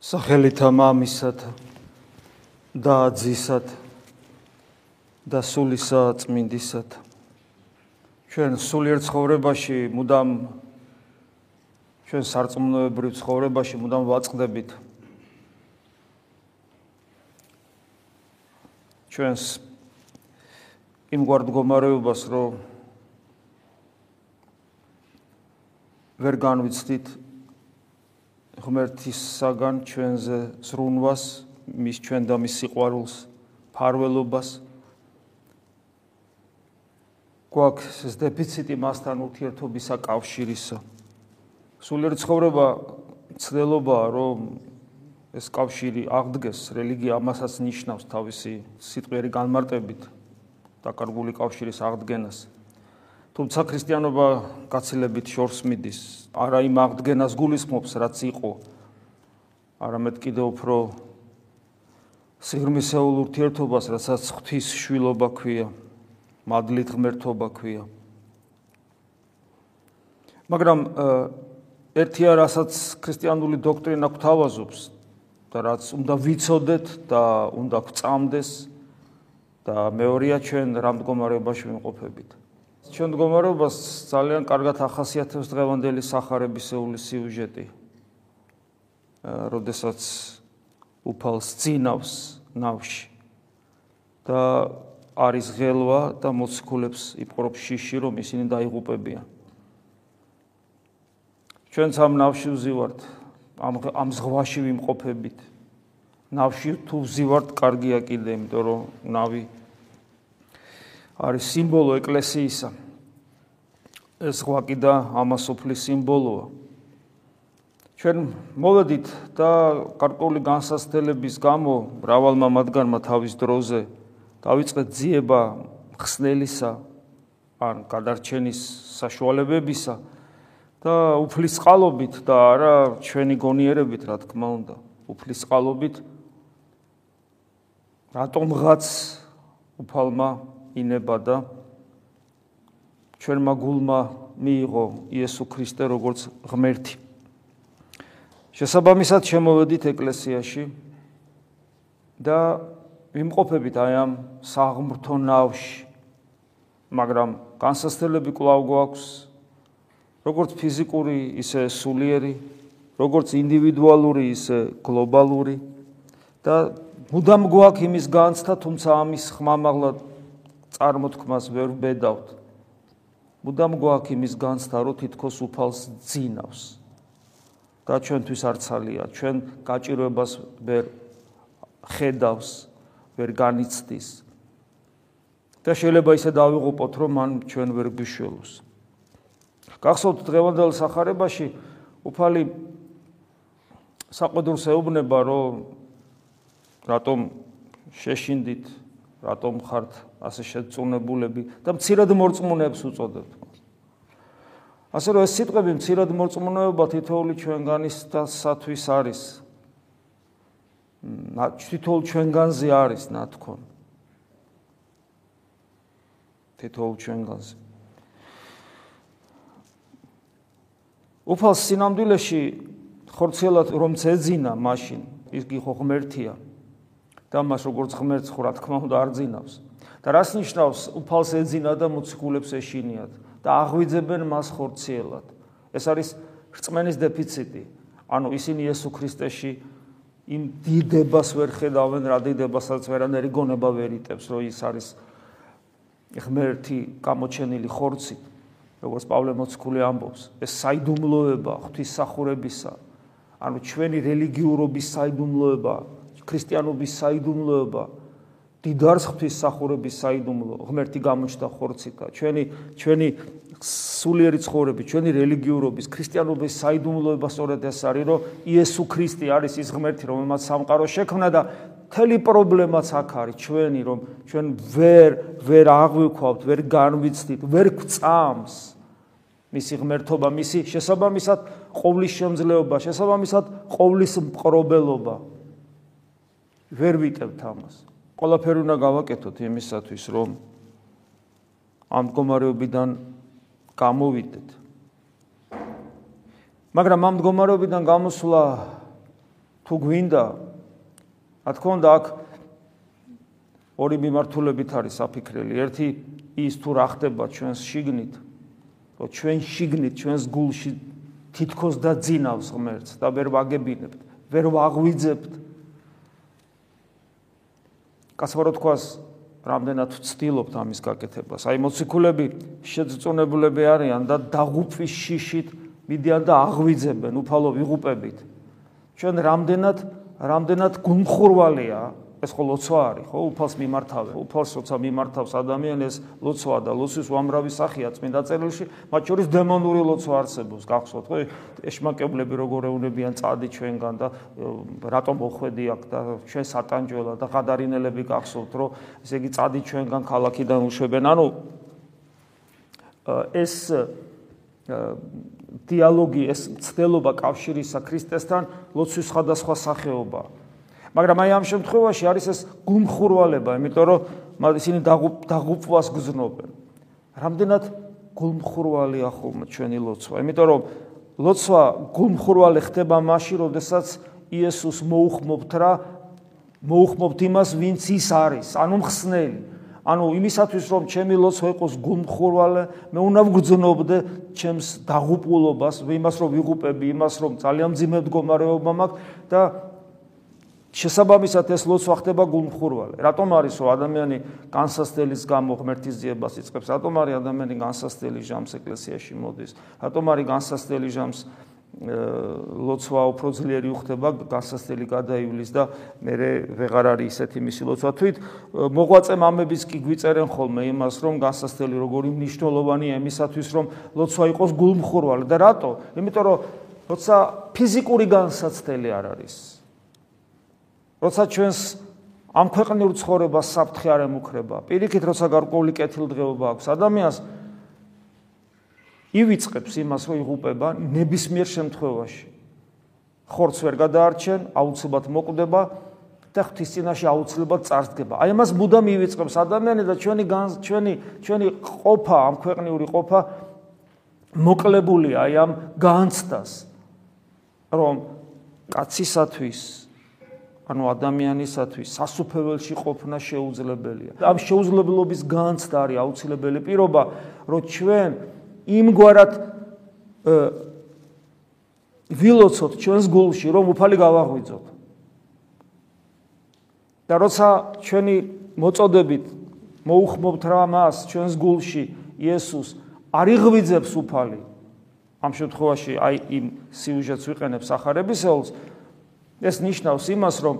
სახელითა მამისათა და ძისათა და სულისა წმინდისათა ჩვენ სულიერ ცხოვრებაში მუდამ ჩვენ სარწმუნოებრივ ცხოვრებაში მუდამ ვაწყდებით. ჩვენს იმ გვარ მდგომარეობას რომ ვერ განვიცდით ღმერთისაგან ჩვენზე ზრუნვას, მის ჩვენ და მის სიყვარულს, ფარველობას. გვაქვს ეს დეფიციტი მასთან ურთიერთობისა კავშირისა. სულიერ ცხოვრება ცდელობაა, რომ ეს კავშირი აღდგეს, რელიგია ამასაც ნიშნავს თავისი სიტყვიერი განმარტებით დაკარგული კავშირის აღდგენას. თუმცა ქრისტიანობა გაცილებით შორს მიდის, არა იმ აღდგენას გულისხმობს, რაც იყო, არამედ კიდევ უფრო სიღრმისეულ ურთიერთობას, რასაც ღვთის შვილობა ქვია, მადლით ღმერთობა ქვია. მაგრამ ერთია, რასაც ქრისტიანული დოქტრინა გვთავაზობს და რაც უნდა ვიცოდეთ და უნდა გვწამდეს და მეორეა ჩვენ რამ მდგომარეობაში ვიმყოფებით. ჩვენ მდგომარეობას ძალიან კარგად ახასიათებს დღევანდელი სახარებისეული სიუჟეტი. როდესაც უფალს ძინავს ნავში და არის ღელვა და მოციქულებს იპყრობს შიში რომ ისინი დაიღუპებიან. ჩვენც ამ ნავში ვზივართ, ამ ამ ზღვაში ვიმყოფებით. ნავში თუ ვზივართ, კარგია კიდე, იმიტომ რომ ნავი არის სიმბოლო ეკლესიისა. ეს ღვაკი და ამასופლის სიმბოლოა. ჩვენ მოვედით და კარკული განსასწრების გამო მრავალმა მათგანმა თავის დროზე დაიწყეთ ძიება ხსნელისა ან გადარჩენის საშუალებებისა და უფლის წყალობით და არა ჩვენი გონიერებით, რა თქმა უნდა, უფლის წყალობით რატომღაც უფალმა ინება და ჩვენმა გულმა მიიღო იესო ქრისტე როგორც ღმერთი. შესაბამისად შემოვედით ეკლესიაში და ვიმყოფებით აი ამ საღმრთო ნავში. მაგრამ განსასწრებელი კვლავ გვაქვს როგორც ფიზიკური, ისე სულიერი, როგორც ინდივიდუალური, ისე გლობალური და მუდამ გვაქვს იმის განცდა, თუმცა ამის ხმამაღლა წარმოთქმას ვერ ბედავთ. მუდამ გვაქვს იმის განცდა, რომ თითქოს უფალს ძინავს. და ჩვენთვის არცალია, ჩვენ გაჭირვებას ვერ ხედავს, ვერ განიცდის. და შეიძლება ისე დავიღუპოთ, რომ მან ჩვენ ვერ გიშველოს. გახსოვთ დღევანდელ სახარებაში უფალი საყდურს ეუბნება, რომ რატომ შეშინდით რატომ ხართ ასე შეწუნებულები და მცირად მორწმუნეებს უწოდებთ. ასე რომ ეს სიტყვები მცირად მორწმუნეობა თითოეული ჩვენგანის და სათვის არის. თითოეულ ჩვენგანზე არის ნათქონ. თითოეულ ჩვენგანზე. უფალს სინამდვილეში ხორცელად რომ წეძინა მაშინ ის კი ხო ღმერთია. და მას როგორც ღმერთს რა თქმა უნდა არ ძინავს. და რას ნიშნავს უფალს ეძინა და მოციქულებს ეშინიათ და აღვიძებენ მას ხორციელად. ეს არის რწმენის დეფიციტი. ანუ ისინი იესო ქრისტეში იმ დიდებას ვერ ხედავენ, რა დიდებასაც ვერანაირი გონება ვერ იტევს, რომ ის არის ღმერთი გამოჩენილი ხორცი, როგორც პავლე მოციქული ამბობს. ეს საიდუმლოება ღვთისახურებისა, ანუ ჩვენი რელიგიურობის საიდუმლოება ქრისტიანობის საიდუმლოება დიდარს ღვთის სახურების საიდუმლო ღმერთი გამოჩნდა ხორციკა. ჩვენი ჩვენი სულიერი ცხოვრები ჩვენი რელიგიურობის ქრისტიანობის საიდუმლოება სწორედ ეს არის რომ იესო ქრისტე არის ის ღმერთი რომელმაც სამყარო შექმნა და მთელი პრობლემაც აქ არის. ჩვენი რომ ჩვენ ვერ ვერ აღვიქვავთ ვერ განვიცდით ვერ გვწამს მისი ღმერთობა მისი შესაბამისად ყოვლის შემძლეობა შესაბამისად ყოვლის მყრობელობა ვერ ვიტევთ ამას. ყველაფერი უნდა გავაკეთოთ იმისათვის, რომ ამ მდგომარეობიდან გამოვიდეთ. მაგრამ ამ მდგომარეობიდან გამოსვლა თუ გვინდა რა თქმა უნდა აქ ორი მიმართულებით არის საფიქრელი. ერთი ის თუ რა ხდება ჩვენს შიგნით, რომ ჩვენ შიგნით, ჩვენს გულში თითქოს და ძინავს ღმერთს და ვერ ვაგებინებთ, ვერ ვაღვიძებთ. კაცმარო თქვას, რამდენად ვცდილობთ ამის გაკეთებას. აი მოციქულები შეძწუნებულები არიან და დაღუპვის შიშით მიდიან და აღვიძებენ უფალო ვიღუპებით. ჩვენ რამდენად რამდენად გულმხურვალეა ეს ხო ლოცვა არის ხო? უფალს მიმართავე უფალს როცა მიმართავს ადამიანს ლოცვა და ლოცვის უამრავი სახეა წმინდა წერილში მათ შორის დემონური ლოცვა არსებობს გახსოვთ ხო? ეშმაკებლები როგორ ეუნებიან წადი ჩვენგან და რატომ მოხვედი აქ და ჩვენ სატანჯველა და ღადარინელები გახსოვთ რომ ესე იგი წადი ჩვენგან ქალაქიდან უშვებენ. ანუ ეს დიალოგი ეს ცდელობა კავშირისა ქრისტესთან ლოცვის სხვადასხვა სახეობაა მაგრამ აი ამ შემთხვევაში არის ეს გულმხურვალება, იმიტომ რომ ისინი დაღუპვას გზნობენ. რამდენად გულმხურვალია ხოლმე ჩვენი ლოცვა, იმიტომ რომ ლოცვა გულმხურვალი ხდება მაშინ, როდესაც იესოს მოუხმობთ რა მოუხმობთ იმას, ვინც ის არის, ანუ მხსნელი. ანუ იმისათვის რომ ჩემი ლოცვა იყოს გულმხურვალე, მე უნდა ვგრძნობდე ჩემს დაღუპულობას, იმას რომ ვიღუპები, იმას რომ ძალიან ძიმე მდგომარეობა მაქვს და შესაბამისად ეს ლოცვა ხდება გულმხურვალე. რატომ არის რომ ადამიანი განსასწელის გამო ღმერთის ძიებას იწყებს? რატომ არის ადამიანი განსასწელი ჟამს ეკლესიაში მოდის? რატომ არის განსასწელი ჟამს ლოცვა უფრო ძლიერი უხდება, განსასწელი გადაივლის და მე ვეღარ არის ისეთი მისი ლოცვა. თვით მოღვაწე მამებიც კი გვიწერენ ხოლმე იმას, რომ განსასწელი როგორი მნიშვნელოვანია იმისათვის, რომ ლოცვა იყოს გულმხურვალე და რატო? იმიტომ რომ როცა ფიზიკური განსაცდელი არ არის, როცა ჩვენს ამ ქვეყნიურ ცხოვრებას საფრთხე არ ემუქრება, პირიქით როცა გარკვეული კეთილდღეობა აქვს ადამიანს ივიწყებს იმას, რომ იღუპება ნებისმიერ შემთხვევაში. ხორც ვერ გადაარჩენ, აუცილებლად მოკვდება და ღვთის წინაშე აუცილებლად წარსდგება. აი ამას მუდამ ივიწყებს ადამიანი და ჩვენი ჩვენი ჩვენი ყოფა, ამ ქვეყნიური ყოფა მოკლებულია აი ამ განცდას, რომ კაცისათვის ანუ ადამიანისათვის სასופველში ყოფნა შეუძლებელია. ამ შეუძლებლობის განცდა არის აუცილებელი პირობა, რომ ჩვენ იმგვარად ვილოცოთ ჩვენს გულში, რომ უფალი გავაღვიძოთ. და როცა ჩვენი მოწოდებით მოუხმობთ რა მას ჩვენს გულში იესოს არიღვიძებს უფალი. ამ შემთხვევაში აი იმ სიუჟეტს ვიყენებ სახარებისეულს ეს ნიშნავს იმას, რომ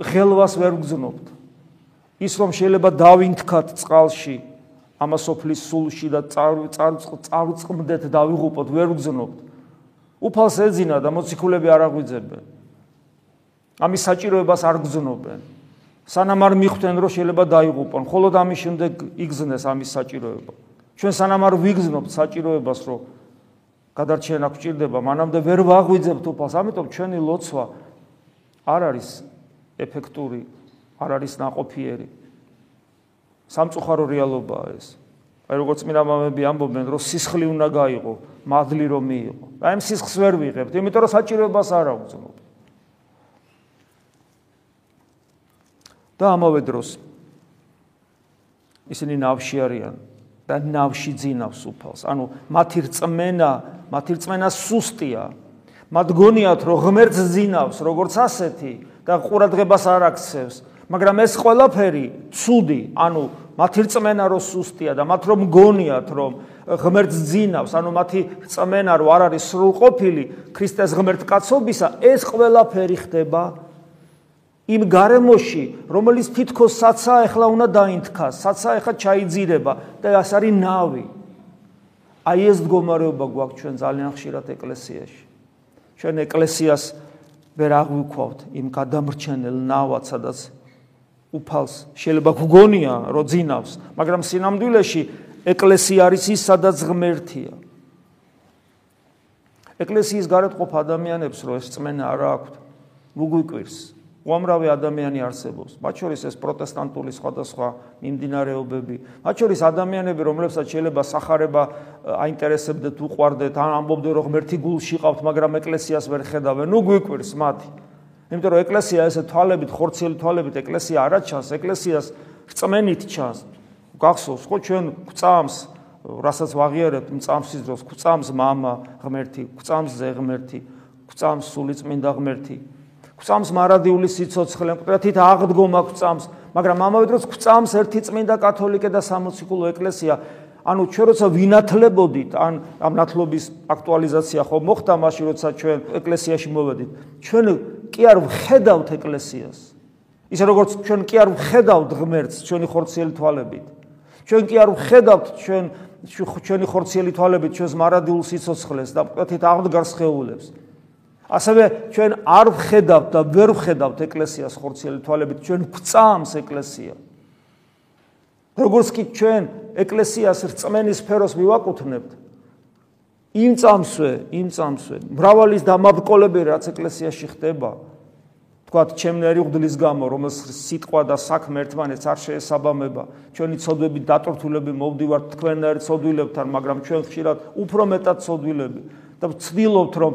ხელვას ვერ გძნობთ. ის რომ შეიძლება დავინთქათ წყალში, ამასოფლის სულში და წარწმდეთ დავიღუპოთ, ვერ გძნობთ. უფალს ეძინა და მოციქულები არ აღვიძებენ. ამის საჭიროებას არ გძნობენ. სანამ არ მიხვდნენ რომ შეიძლება დაიღუპონ, ხოლო ამის შემდეგ იგზნეს ამის საჭიროება. ჩვენ სანამ არ ვიგზნობთ საჭიროებას რომ გადარჩენა გვჭირდება, მანამდე ვერ ვაღვიძებთ უფალს, ამიტომ ჩვენი ლოცვა არ არის ეფექტური, არ არის ناყოფიერი. სამწუხარო რეალობაა ეს. აი როგორც მინდა მამები ამბობენ, რომ სისხლი უნდა გაიღო, მადლი რომ მიიღო. აი ამ სისხლს ვერ ვიღებთ, იმიტომ რომ საჭიროებას არ აგვძნობთ. და ამავე დროს ისინი ნავში არიან და ნავში ძინავს უფალს. ანუ მათი რწმენა მათი რწმენა სუსტია. მათ გონიათ, რომ ღმერთს ძინავს, როგორც ასეთი და ყურადღებას არ აქცევს, მაგრამ ეს ყველაფერი ცუდი, ანუ მათი რწმენა რო სუსტია და მათ რომ გონიათ, რომ ღმერთს ძინავს, ანუ მათი რწმენა რო არ არის სრულყოფილი ქრისტეს ღმერთკაცობისა, ეს ყველაფერი ხდება იმ გარემოში, რომელიც თითქოს საცა ახლა უნდა დაინთქას, საცა ახლა ჩაიძირება და ეს არის ნავი. აი ეს მდგომარეობა გვაქვს ჩვენ ძალიან ხშირად ეკლესიაში. ჩვენ ეკლესიას ვერ აღვიქვავთ იმ გადამრჩენელ ნავად, სადაც უფალს შეიძლება გგონია, რომ ძინავს, მაგრამ სინამდვილეში ეკლესია არის ის, სადაც ღმერთია. ეკლესიის გარეთ ყოფ ადამიანებს რო ეს წმენა არ აქვთ, უგვიკვირს. უამრავი ადამიანი არსებობს. მათ შორის ეს პროტესტანტული სხვადასხვა მიმდინარეობები, მათ შორის ადამიანები, რომლებსაც შეიძლება сахарება აინტერესებდეთ, უყვარდეთ, ან ამბობდნენ რომ ერთი გულში ყავთ, მაგრამ ეკლესიას ვერ ხედავენ. ნუ გვიკვირს მათი. იმიტომ რომ ეკლესია ესე თვალებით, ხორცელი თვალებით ეკლესია არა ჩანს, ეკლესიას წმენით ჩანს. გახსოვს ხო ჩვენ წამს რასაც ვაღიარებთ მწამსის დროს, წამს мама ღმერთი, წამს ზე ღმერთი, წამს სული წმინდა ღმერთი. გვწამს მარადიული სიცოცხლე, მკვდრათით აღდგომა გვწამს, მაგრამ ამავე დროს გვწამს ერთი წმინდა კათოლიკე და სამოციქულო ეკლესია. ანუ ჩვენ როცა ვინათლებოდით, ან ამ ნათლობის აქტუალიზაცია ხო მოხდა მაშინ, როცა ჩვენ ეკლესიაში მოვედით, ჩვენ კი არ ვხედავთ ეკლესიას. ისე როგორც ჩვენ კი არ ვხედავთ ღმერთს ჩვენი ხორციელი თვალებით. ჩვენ კი არ ვხედავთ ჩვენ ჩვენი ხორციელი თვალებით ჩვენს მარადილ სიცოცხლეს და მკვეთრად აღდგარს ხეულებს. ასევე ჩვენ არ ვხედავთ და ვერ ვხედავთ ეკლესიას ხორციელი თვალებით, ჩვენ გვწამს ეკლესია. როგორც კი ჩვენ ეკლესიას რწმენის სფეროს მივაკუთვნებთ, იმ წამსვე, იმ წამსვე, მრავალის დამაბკოლები რაც ეკლესიაში ხდება, თქვათ ჩემნერი ღვდლის გამო, რომელს სიტყვა და საქმე ერთმანეთს არ შეესაბამება, ჩვენი ცოდვები დატვირთულები მოვდივართ თქვენნაირ ცოდვილებთან, მაგრამ ჩვენ ხშირად უფრო მეტად ცოდვილები. და ვცდილობთ რომ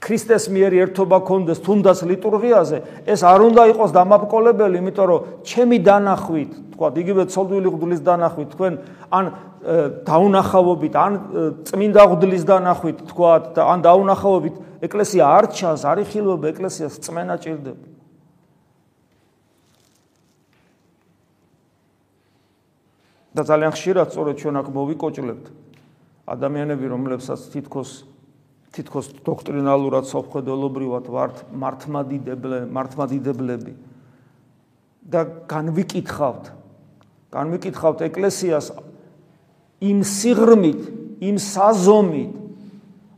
ქრისტეს მიერ ერთობა კონდეს თუნდაც ლიტურგიაზე, ეს არ უნდა იყოს დამაბკოლებელი, იმიტომ რომ ჩემი დანახვით, თქვა, იგივე ცოდვილი ღვდლის დანახვით, თქვენ ან დაუნახავობით, ან წმინდა ღვდლის დანახვით, თქვა, და ან დაუნახავობით, ეკლესია არ ჩანს, არ იხილვება ეკლესიას წმენა ჭირდება. და ძალიან ხშირად სწორედ ჩვენ აქ მოვიკოჭლებთ ადამიანები, რომლებსაც თითქოს თითქოს დოქტრინალურად სამხედველობრივად ვართ მართმადიდებლე მართმადიდებლები და განვიკითხავთ განვიკითხავთ ეკლესიას იმ სიღრმით, იმ საზომით,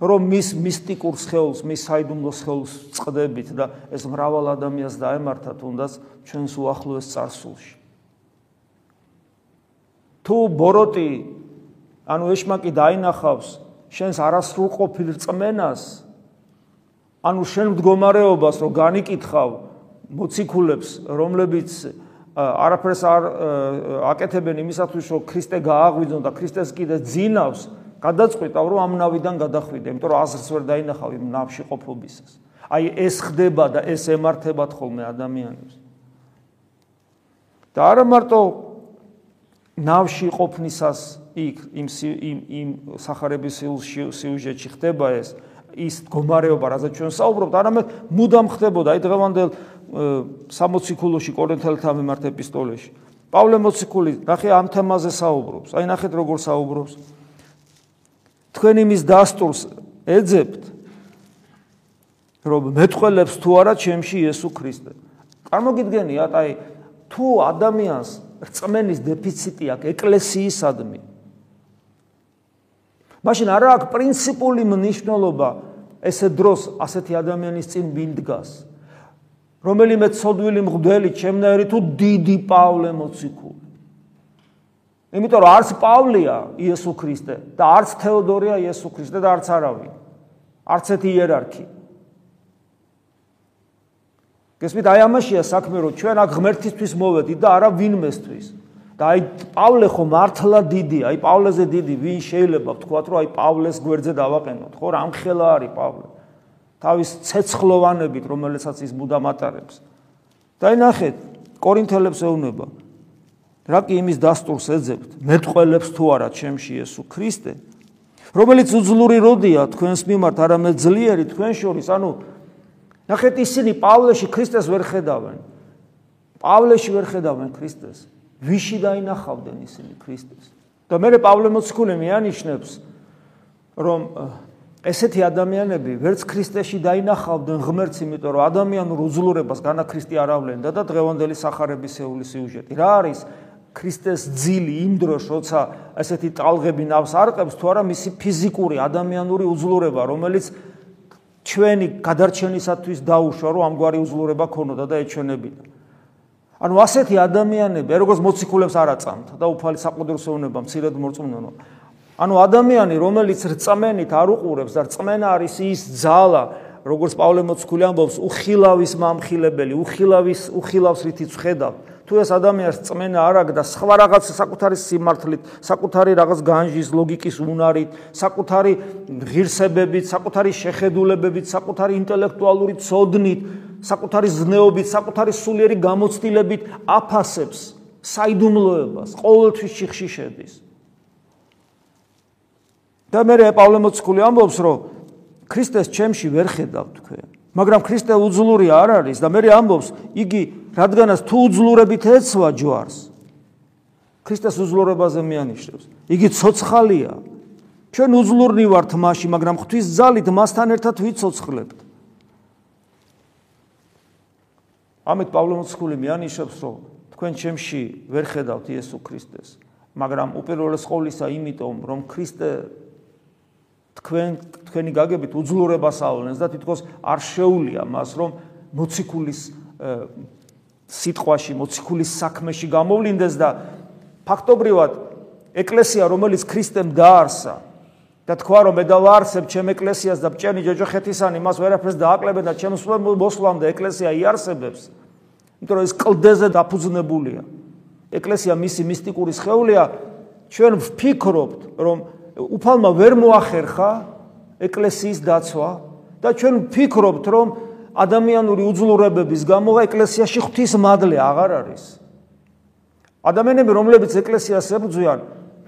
რომ მის მისტიკურ სხეულს, მის საიდუმლო სხეულს წდებით და ეს მრავალ ადამიანს დაემართა თუნდაც ჩვენს უახლოეს царსულში. თუ ბოროტი ანუ ეშმაკი დაინახავს შენს არასრულყოფილ რწმენას ანუ შენ მდგომარეობას რომ განიკითხავ მოციქულებს რომლებიც არაფერს არ აკეთებენ იმისათვის რომ ქრისტე გააღვიძონ და ქრისტეს კიდე ძინავს გადაწყვიტავ რომ ამ ნავიდან გადახვიდე იმიტომ რომ აზრს ვერ დაინახავ იმ ნავში ყოფობისას. აი ეს ხდება და ეს ემართებათ ხოლმე ადამიანებს. და არა მარტო ნავში ყოფნისას იქ იმ იმ იმ сахарების სიუჟეტში ხდება ეს ის მდგომარეობა, რაზეც ჩვენ საუბრობთ, არამედ მუდამ ხდებოდა, აი დღევანდელ 60 ქულოში კორინთელთა მიმართ ეპისტოლეში. პავლე მოციქული ნახე ამ თემაზე საუბრობს. აი ნახეთ როგორ საუბრობს. თქვენ იმის დასტურს ეძებთ, რომ მეტყველებს თუ არა ჩემში იესო ქრისტე. წარმოგიდგენიათ, აი თუ ადამიანს რწმენის დეფიციტი აქვს ეკლესიისადმი, მაშინ არა აქვს პრინციპული მნიშვნელობა ესე დროს ასეთი ადამიანის წინ ვინდგას რომელიმე ცოდვილი მღვდელი ჩემნაირი თუ დიდი პავლე მოციქული. იმიტომ რომ არც პავლეა იესო ქრისტე და არც თეოდორია იესო ქრისტე და არც არავინ. არც ერთი იერარქი გესმით აი ამაშია საქმე რომ ჩვენ აქ ღმერთისთვის მოვედით და არა ვინმესთვის და აი პავლე ხო მართლა დიდია, აი პავლეზე დიდი ვინ შეიძლება ვთქვათ, რომ აი პავლეს გვერდზე დავაყენოთ, ხო, რამხელა არის პავლე. თავის ცეცხლოვანებით, რომელსაც ის მუდამატარებს. და აი ნახეთ, კორინთელებს ეუბნება. რა კი იმის დასტურს ეძებთ, მეტყველებს თუ არა ჩემში ესუ ქრისტე, რომელიც უძლური როდია თქვენს მიმართ, არამედ ძლიერი თქვენ შორის, ანუ ნახეთ ისინი პავლეში ქრისტეს ვერ ხედავენ. პავლეში ვერ ხედავენ ქრისტეს. ვიში დაინახავდნენ ისინი ქრისტეს. და მე პავლე მოციქული მეანიშნებს რომ ესეთი ადამიანები ვერც ქრისტეში დაინახავდნენ ღმერთს, იმიტომ რომ ადამიანურ უძლურებას განაქრისტი არ ავლენდა და დღევანდელი სახარების ეულის სიუჟეტი. რა არის ქრისტეს ძილი იმ დროს, როცა ესეთი ტალღები ნავს არყებს, თუ არა მისი ფიზიკური ადამიანური უძლურება, რომელიც ჩვენი გადარჩენისათვის დაუშვა, რომ ამგვარი უძლურება ქონოდა და ეჩვენებინა. ანუ ასეთი ადამიანები, როგორც მოციქულებს არ აწამთ და უფალი საყდროსო უნება მცირედ მორწმუნო. ანუ ადამიანი, რომელიც რწმენით არ უყურებს და რწმენა არის ის ძალა, როგორც პავლე მოციქული ამბობს, უხილავის მამხილებელი, უხილავის უხილავს რითიც ხედავ. თუ ეს ადამიანს წმენა არ აქვს და სხვა რაღაც საკუთარი სიმართლით, საკუთარი რაღაც განჯის ლოგიკის უნარით, საკუთარი ღირსებებით, საკუთარი შეხედულებებით, საკუთარი ინტელექტუალური ცოდნით, საკუთარი ზნეობით, საკუთარი სულიერი გამოცდილებით აფასებს საიდუმლოებას, ყოველთვის შიხში შედის. და მე პავლე მოციქული ამბობს, რომ ქრისტეს ჩემში ვერ ხედავ თქვენ. მაგრამ ქრისტე უძლური არ არის და მე ამბობს, იგი რადგანაც თუ უძლურებით ეცვა ჯვარს. ქრისტეს უძლურებაზე მეანიშნებს. იგი ცოცხალია. ჩვენ უძლურნი ვართ მასში, მაგრამ ღვთის ძალით მასთან ერთად ვიცოცხლებთ. ამით პავლე მოციქული მეანიშნებს, რომ თქვენ ჩემში ვერ ხედავთ იესო ქრისტეს, მაგრამ უპირველეს ყოვლისა იმიტომ, რომ ქრისტე თქვენ თქვენი გაგებით უძლურებას ავლენს და თითქოს არ შეუულია მას რომ მოციქულის სიტყვაში, მოციქულის საქმეში გამოვლინდეს და ფაქტობრივად ეკლესია რომელიც ქრისტემ დაარსა და თქვა რომ მე დავარსებ ჩემ ეკლესიას და ბჭენი ჯოჯოხეთისანი მას ვერაფერს დააკლებენ და ჩემს მოსვლამდე ეკლესია იარსებებს იმიტომ რომ ეს კლდეზე დაფუძნებულია. ეკლესია მისი მისტიკური სხეულია. ჩვენ ვფიქრობთ რომ უფალმა ვერ მოახერხა ეკლესიის დაცვა და ჩვენ ვფიქრობთ, რომ ადამიანური უძლურებების გამო ეკლესიაში ღვთის მადლი აღარ არის. ადამიანები, რომლებიც ეკლესიას ებრძვიან,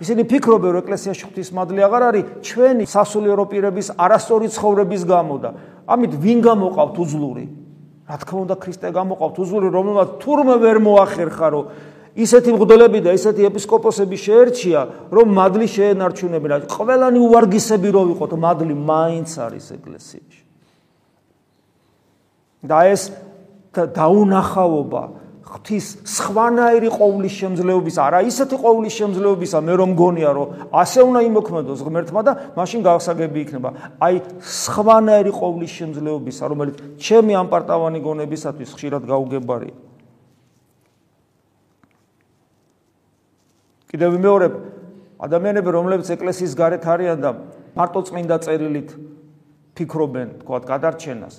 ისინი ფიქრობენ, რომ ეკლესიაში ღვთის მადლი აღარ არის ჩვენი სასულიერო პირების არასწორი ცხოვრების გამო და ამით ვინ გამოყავთ უძლური? რა თქმა უნდა, ქრისტე გამოყავთ უძლური, რომელმაც თურმე ვერ მოახერხა, რომ ისეთი მღვდლები და ისეთი ეპისკოპოსები შეერჩია, რომ მადლი შეენარჩუნებინა. ყველანი უვარგისები რო ვიყოთ, მადლი მაინც არის ეკლესიაში. და ეს დაუნახავობა ღვთის სხვანაირი ყოვლის შემძლეობის, არა ისეთი ყოვლის შემძლეობისა, მე რომ გონია, რომ ასე უნდა იმოქმედოს ღმერთმა და მაშინ გავსაგები იქნება. აი სხვანაირი ყოვლის შემძლეობისა, რომელიც ჩემი ამპარტავანი გონებისათვის ხშირად გაუგებარია. კიდევ ვიმეორებ ადამიანები რომლებიც ეკლესიის გარეთ არიან და მარტო წმინდა წერილით ფიქრობენ თქვა გადარჩენას.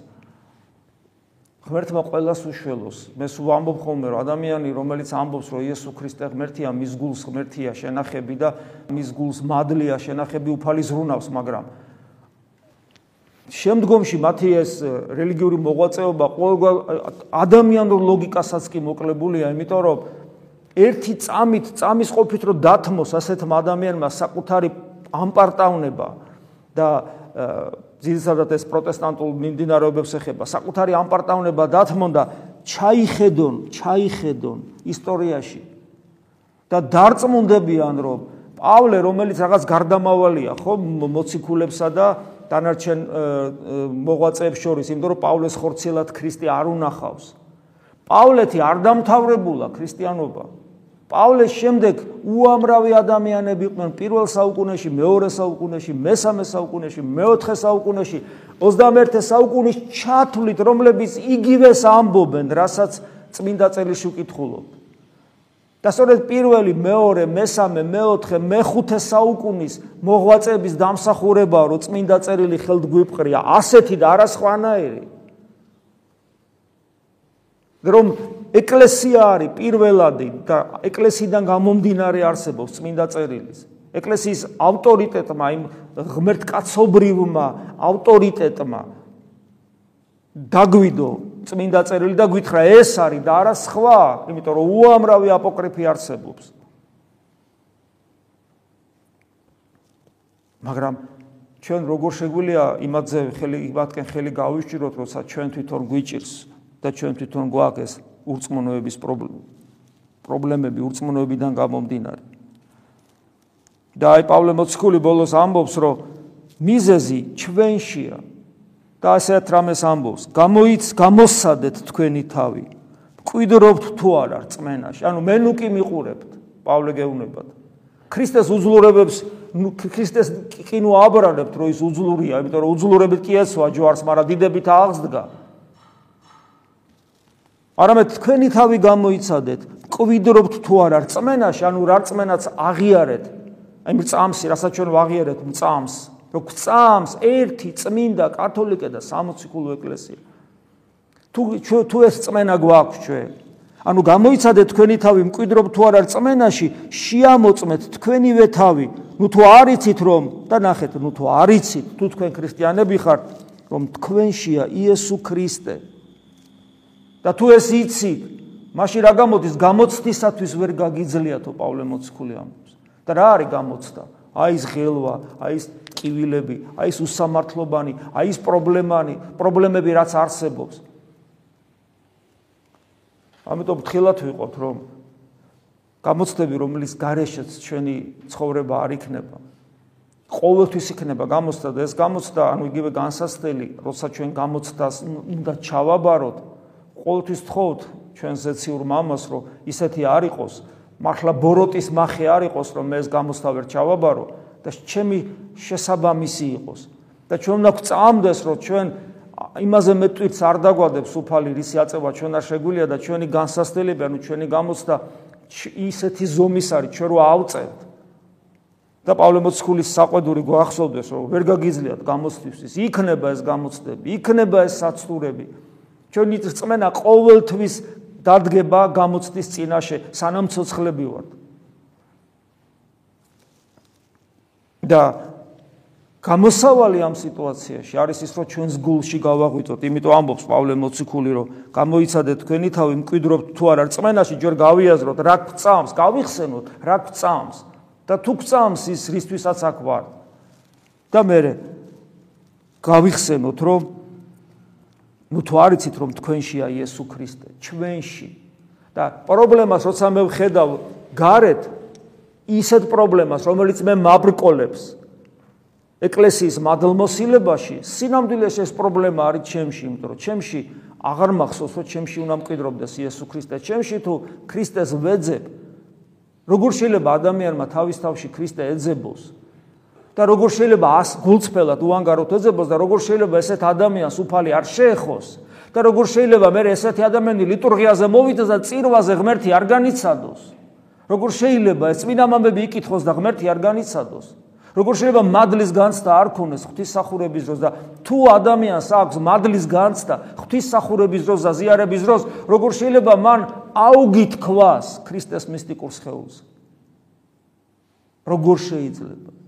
ღმერთმა ყოველას უშველოს. მე სულ ამბობ ხოლმე რომ ადამიანი რომელიც ამბობს რომ იესო ქრისტე ღმერთია მის გულს ღმერთია შენახები და მის გულს მადლია შენახები უფალი ზრუნავს მაგრამ შემდგომში მათი ეს რელიგიური მოღვაწეობა ყოველ ადამიანურ ლოგიკასაც კი მოკლებულია იმიტომ რომ ერთი წამით წამის ყოფით რომ დათმოს ასეთ ადამიანმა საკუთარი ამპარტავნება და ძილსადად ეს პროტესტანტულ მიმდინარეობებს ეხება საკუთარი ამპარტავნება დათმონ და ჩაიხედონ ჩაიხედონ ისტორიაში. და დარწმუნდებიან რომ პავლე რომელიც რაღაც გარდამავალია ხო მოციქულებსა და დანარჩენ მოღვაწეებს შორის იმიტომ რომ პავლეს ხორცელად ქრისტე არ უნახავს. პავლეთი არ დამთავრებულა ქრისტიანობა პავლეს შემდეგ უამრავი ადამიანები იყვნენ პირველ საუკუნეში, მეორე საუკუნეში, მესამე საუკუნეში, მეოთხე საუკუნეში, 21 საუკუნის ჩათვლით, რომლებიც იგივეს ამბობენ, რასაც წმინდა წერილში ვკითხულობ. და სწორედ პირველი, მეორე, მესამე, მეოთხე, მეხუთე საუკუნის მოღვაწეების დამსახურებაა, რომ წმინდა წერილი ხელთ გვიპყრია, ასეთი და არასხვანაირი. რომ ეკლესია არის პირველადი და ეკლესიიდან გამომდინარე არსებობს წმინდა წერილის. ეკლესიის ავტორიტეტმა, იმ ღმერთკაცობრივმა ავტორიტეტმა დაგვიდო წმინდა წერილი და გითხრა ეს არის და არა სხვა, იმიტომ რომ უამრავი აპოკრიფი არსებობს. მაგრამ ჩვენ როგორ შეგვიძლია იმათზე ხელი იმათკენ ხელი გავიშჭიროთ, როცა ჩვენ თვითონ გვიჭირს და ჩვენ თვითონ გვაქვს ურწმუნოების პრობლემები ურწმუნოებიდან გამომდინარე. და აი პავლე მოციქული ბოლოს ამბობს, რომ მიზეზი ჩვენშია და ასეთ რამეს ამბობს, გამოიც გამოსადეთ თქვენი თავი. ყვიდრობთ თუ არა რწმენაში. ანუ მე ნუ კი მიყურებთ, პავლე გეუბნებათ. ქრისტეს უძლურებებს ქრისტეს კი ნუ აბრალებთ, რომ ის უძლურია, იმიტომ რომ უძლურებით კი ესვა ჯვარს, მაგრამ დიდებით აღსდგა. არამედ თქვენი თავი გამოიცადეთ, ყვიდრობთ თუ არა რწმენაში, ანუ რა რწმენაც აღიარეთ. აი მწამსი, რასაც ჩვენ ვაღიარეთ, მწამს, რომ გწამს ერთი წმინდა კათოლიკე და 60 კულო ეკლესია. თუ თუ ეს წმენა გვაქვს ჩვენ? ანუ გამოიცადეთ თქვენი თავი მკვიდრობ თუ არ არ წმენაში შეამოწმეთ თქვენივე თავი. ნუ თუ არიცით რომ და ნახეთ ნუ თუ არიცით თუ თქვენ ქრისტიანები ხართ რომ თქვენშია იესო ქრისტე და თუ ეს იცით მაშინ რა გამოდის? გამოცდისათვის ვერ გაგიძლიათო პავლე მოციქული ამბობს. და რა არის გამოცდა? აი ეს ღელვა აი ეს კივილები აი ეს უსამართლობანი აი ეს პრობლემანი პრობლემები რაც არსებობს. ამიტომ თხილად ვიყოთ რომ გამოცდები რომლის გარეშეც ჩვენი ცხოვრება არ იქნება ყოველთვის იქნება გამოცდა და ეს გამოცდა ანუ იგივე განსასწრელი როცა ჩვენ გამოცდას უნდა ჩავაბაროთ ყოველთვის თხოვთ ჩვენ ზეციურ მამას რომ ისეთი არ იყოს. მართლა ბოროტის מחე არ იყოს რომ მე ეს გამოცდა ვერ ჩავაბარო და ჩემი შესაბამისი იყოს. და ჩვენ უნდა გვწამდეს რომ ჩვენ იმაზე მეტყვით არ დაგვადებს უფალი რისი აწევა ჩვენ არ შეგვიძლია და ჩვენი განსასწრებელი ანუ ჩვენი გამოცდა ისეთი ზომის არის ჩვენ რო ავწევთ. და პავლე მოციქულის საყვედური გვახსოვდეს რომ ვერ გაგიძლიათ გამოცდისთვის. იქნება ეს გამოცდები იქნება ეს საცდურები ჩვენი წმენა ყოველთვის დადგება გამოცდის წინაშე სანამ ცოცხლები ვართ. და გამოსავალი ამ სიტუაციაში არის ის, რომ ჩვენს გულში გავაღვიწოთ, იმიტომ ამბობს პავლე მოციქული, რომ გამოიცადეთ თქვენი თავი მკვიდრობთ თუ არა რწმენაში, ჯერ გავიაზროთ, რა გწამს, გავიხსენოთ, რა გწამს. და თუ გწამს ის რისთვისაც აქ ვარ. და მე გავიხსენოთ, რომ ნუ თუ არიცით, რომ თქვენშია იესო ქრისტე, ჩვენში და პრობლემას როცა მე ვხედავ გარეთ ისეთ პრობლემას, რომელიც მე მაბრკოლებს ეკლესიის მადლმოსილებაში სინამდვილეში ეს პრობლემა არის ჩემში, იმიტომ რომ ჩემში აღარ მახსოვს, რომ ჩემში უნდა მკვიდრობდეს იესო ქრისტე. ჩემში თუ ქრისტეს ვეძებ, როგორ შეიძლება ადამიანმა თავის თავში ქრისტე ეძებოს? და როგორ შეიძლება ას გულწრფელად უანგაროთ ეძებოს და როგორ შეიძლება ესეთ ადამიანს უფალი არ შეეხოს? და როგორ შეიძლება მე ესეთი ადამიანი ლიტურგიაზე მოვიდეს და წირვაზე ღმერთი არ განიცადოს? როგორ შეიძლება ეს წმინდა მამები იკითხოს და ღმერთი არ განიცადოს? როგორ შეიძლება მადლის განცდა არ ქონდეს ღვთისმსახურების დროს და თუ ადამიანს აქვს მადლის განცდა ღვთისმსახურების დროს და ზიარების დროს როგორ შეიძლება მან აუგითქვას ქრისტეს მისტიკურ სხეულს როგორ შეიძლება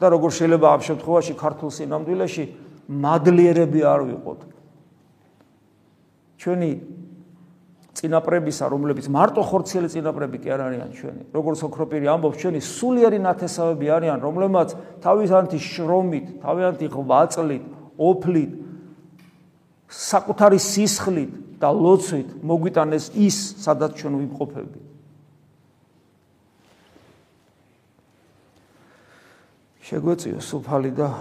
და როგორ შეიძლება ამ შემთხვევაში ქართულ სინამდვილეში მადლიერები არ ვიყოთ ჩვენი წინაპრებისა, რომლებიც მარტო ხორციელი წინაპრები კი არ არიან ჩვენი. როგორც ოქროპირი ამბობს, ჩვენი სულიერი ნათესავები არიან, რომლებმაც თავიანთი შრომით, თავიანთი ღვაწლით, ოფლით, საკუთარი სისხლით და ლოცვით მოგვიტანეს ის, სადაც ჩვენ ვიმყოფები. შეგვეციო სუფალი და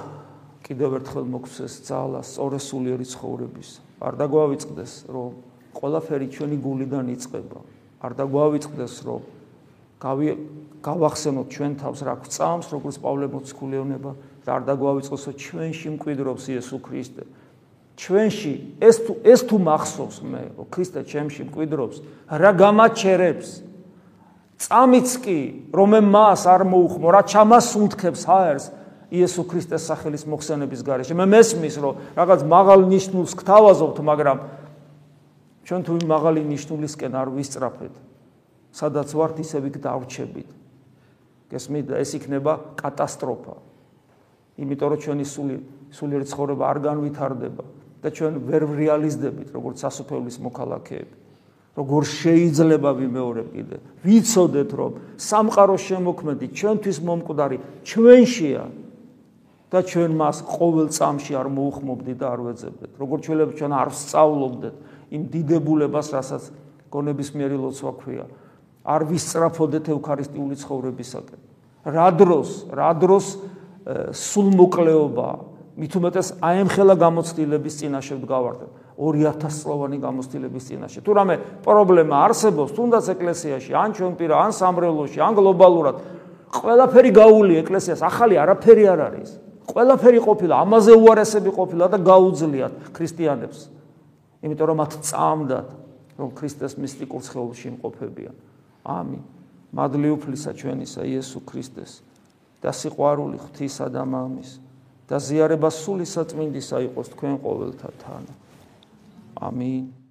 კიდევ ერთხელ მოგცეს ძალა სწორი სულიერი ცხოვრების. არ დაგვავიწყდეს, რომ ყველაფერი ჩვენი გულიდან იწყება. არ დაგვავიწყდეს, რომ გავი გავახსენოთ ჩვენ თავს რა გვწამს, როგორც პავლე მოციქულეონება და არ დაგვავიწყოს, რომ ჩვენში მკვიდრობს იესო ქრისტე. ჩვენში ეს თუ ეს თუ მახსოვს მე, რომ ქრისტე ჩემში მკვიდრობს, რა გამაჩერებს? წამიც კი, რომ მას არ მოუხმო, რა ჩამასუნთქებს ჰაერს იესო ქრისტეს სახელის მოხსენების გარეშე. მე მესმის, რომ რაღაც მაღალ ნიშნულს გთავაზობთ, მაგრამ ჩვენ თუ მაღალი ნიშნულისკენ არ ვისწრაფეთ, სადაც ვართ ისევ იქ დავრჩებით. გესმით, ეს იქნება კატასტროფა. იმიტომ რომ ჩვენი სული სულიერი ცხოვრება არ განვითარდება და ჩვენ ვერ რეალიზდებით როგორც სასופეულის მოქალაქეები. როგორ შეიძლება ვიმეორებ კიდე? ვიცოდეთ რომ სამყაროს შემოქმედი ჩვენთვის მომკვდარი ჩვენშია და ჩვენ მას ყოველ წამში არ მოუხმობდით და არ ვეძებდეთ. როგორ შეიძლება ჩვენ არ ვსწავლობდეთ იმ დიდებულებას, რასაც გონების მიერი ლოცვა ქვია. არ ვისწრაფოდეთ ევქარისტიული ცხოვრებისაკენ. რა დროს, რა დროს სულ მოკლეობა, მით უმეტეს აემხელა გამოცდილების წინაშე ვდგავართ. 2000 წლოვანი გამოცდილების წინაშე. თუ რამე პრობლემა არსებობს, თუნდაც ეკლესიაში, ან ჩვენ პირა, ან სამრევლოში, ან გლობალურად, ყველაფერი გაული ეკლესიას, ახალი არაფერი არ არის. ყველაფერი ყოფილა, ამაზე უარესები ყოფილა და გაუძლიათ ქრისტიანებს. იმიტომ რომ მათ წამდათ რომ ქრისტეს მისტიკურ სხეულში იმყოფებიან. ამინ. მადლი უფლისა ჩვენისა იესო ქრისტეს და სიყვარული ღვთისა და მამის და ზიარება სული საწმინდისა იყოს თქვენ ყოველთა თან. ამინ.